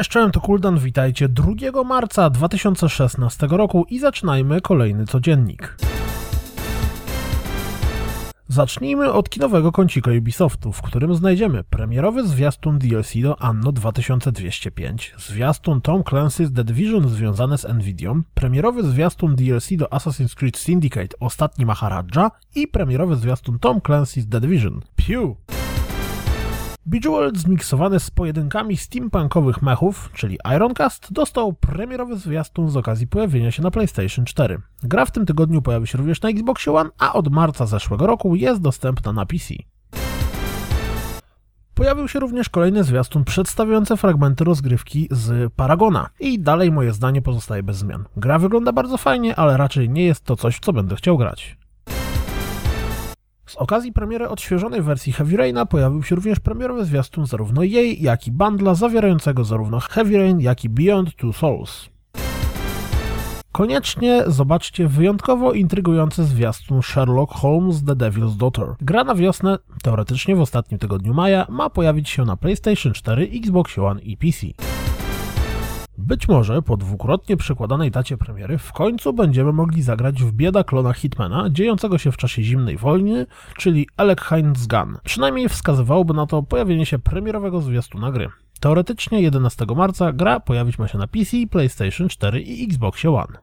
Cześć, cześć, to Kuldan, witajcie 2 marca 2016 roku i zaczynajmy kolejny codziennik. Zacznijmy od kinowego kącika Ubisoftu, w którym znajdziemy premierowy zwiastun DLC do Anno 2205, zwiastun Tom Clancy's The Division związany z Nvidią, premierowy zwiastun DLC do Assassin's Creed Syndicate Ostatni Maharaja i premierowy zwiastun Tom Clancy's The Division. Piu! Bejeweled zmiksowany z pojedynkami steampunkowych mechów, czyli Ironcast, dostał premierowy zwiastun z okazji pojawienia się na PlayStation 4. Gra w tym tygodniu pojawi się również na Xbox One, a od marca zeszłego roku jest dostępna na PC. Pojawił się również kolejny zwiastun przedstawiający fragmenty rozgrywki z Paragona. I dalej moje zdanie pozostaje bez zmian. Gra wygląda bardzo fajnie, ale raczej nie jest to coś, w co będę chciał grać. Z okazji premiery odświeżonej wersji Heavy Raina pojawił się również premierowy zwiastun zarówno jej, jak i bundla zawierającego zarówno Heavy Rain, jak i Beyond Two Souls. Koniecznie zobaczcie wyjątkowo intrygujący zwiastun Sherlock Holmes The Devil's Daughter. Gra na wiosnę, teoretycznie w ostatnim tygodniu maja, ma pojawić się na PlayStation 4, Xbox One i PC. Być może po dwukrotnie przekładanej dacie premiery w końcu będziemy mogli zagrać w bieda klona Hitmana dziejącego się w czasie zimnej wojny, czyli Alec Heinz Gun. Przynajmniej wskazywałoby na to pojawienie się premierowego zwiastuna gry. Teoretycznie 11 marca gra pojawić ma się na PC, PlayStation 4 i Xbox One.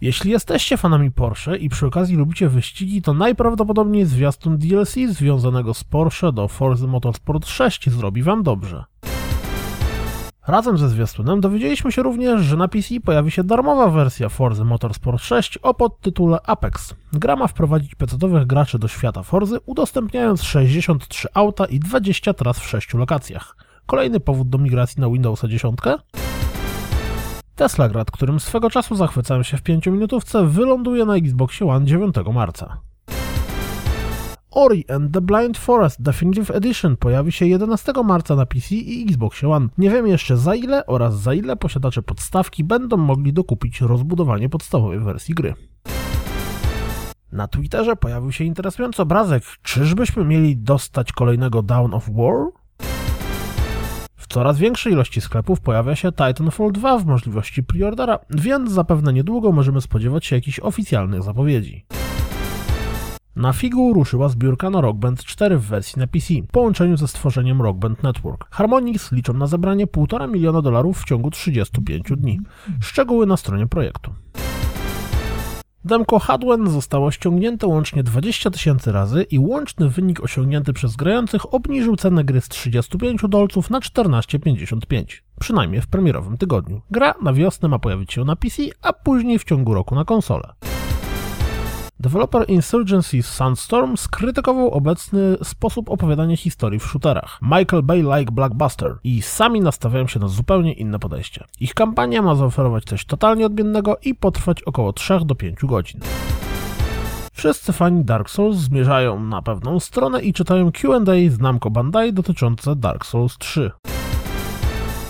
Jeśli jesteście fanami Porsche i przy okazji lubicie wyścigi, to najprawdopodobniej zwiastun DLC związanego z Porsche do Forza Motorsport 6 zrobi wam dobrze. Razem ze zwiastunem dowiedzieliśmy się również, że na PC pojawi się darmowa wersja Forza Motorsport 6 o podtytule Apex. Gra ma wprowadzić pecetowych graczy do świata Forzy, udostępniając 63 auta i 20 tras w 6 lokacjach. Kolejny powód do migracji na Windowsa 10? Tesla Grad, którym swego czasu zachwycałem się w 5 minutówce, wyląduje na Xboxie One 9 marca. Ori and the Blind Forest Definitive Edition pojawi się 11 marca na PC i Xbox One. Nie wiem jeszcze za ile oraz za ile posiadacze podstawki będą mogli dokupić rozbudowanie podstawowej wersji gry. Na Twitterze pojawił się interesujący obrazek. Czyżbyśmy mieli dostać kolejnego Down of War? W coraz większej ilości sklepów pojawia się Titanfall 2 w możliwości preordera, więc zapewne niedługo możemy spodziewać się jakichś oficjalnych zapowiedzi. Na figu ruszyła zbiórka na Rock Band 4 w wersji na PC, w połączeniu ze stworzeniem Rock Band Network. Harmonix liczą na zebranie 1,5 miliona dolarów w ciągu 35 dni. Szczegóły na stronie projektu. Demko Hadwen zostało ściągnięte łącznie 20 tysięcy razy i łączny wynik osiągnięty przez grających obniżył cenę gry z 35 dolców na 14,55. Przynajmniej w premierowym tygodniu. Gra na wiosnę ma pojawić się na PC, a później w ciągu roku na konsolę. Deweloper Insurgency Sandstorm skrytykował obecny sposób opowiadania historii w shooterach. Michael Bay like Blockbuster i sami nastawiają się na zupełnie inne podejście. Ich kampania ma zaoferować coś totalnie odmiennego i potrwać około 3 do 5 godzin. Wszyscy fani Dark Souls zmierzają na pewną stronę i czytają Q&A z Namco Bandai dotyczące Dark Souls 3.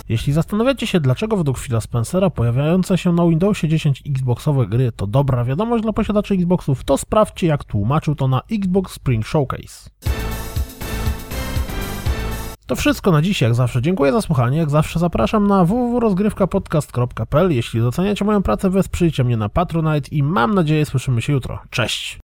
Jeśli zastanawiacie się, dlaczego według Phila Spencera pojawiające się na Windowsie 10 Xboxowe gry to dobra wiadomość dla posiadaczy Xboxów, to sprawdźcie jak tłumaczył to na Xbox Spring Showcase. To wszystko na dziś, jak zawsze. Dziękuję za słuchanie. Jak zawsze zapraszam na www.rozgrywkapodcast.pl. Jeśli doceniacie moją pracę, wesprzyjcie mnie na Patronite i mam nadzieję słyszymy się jutro. Cześć!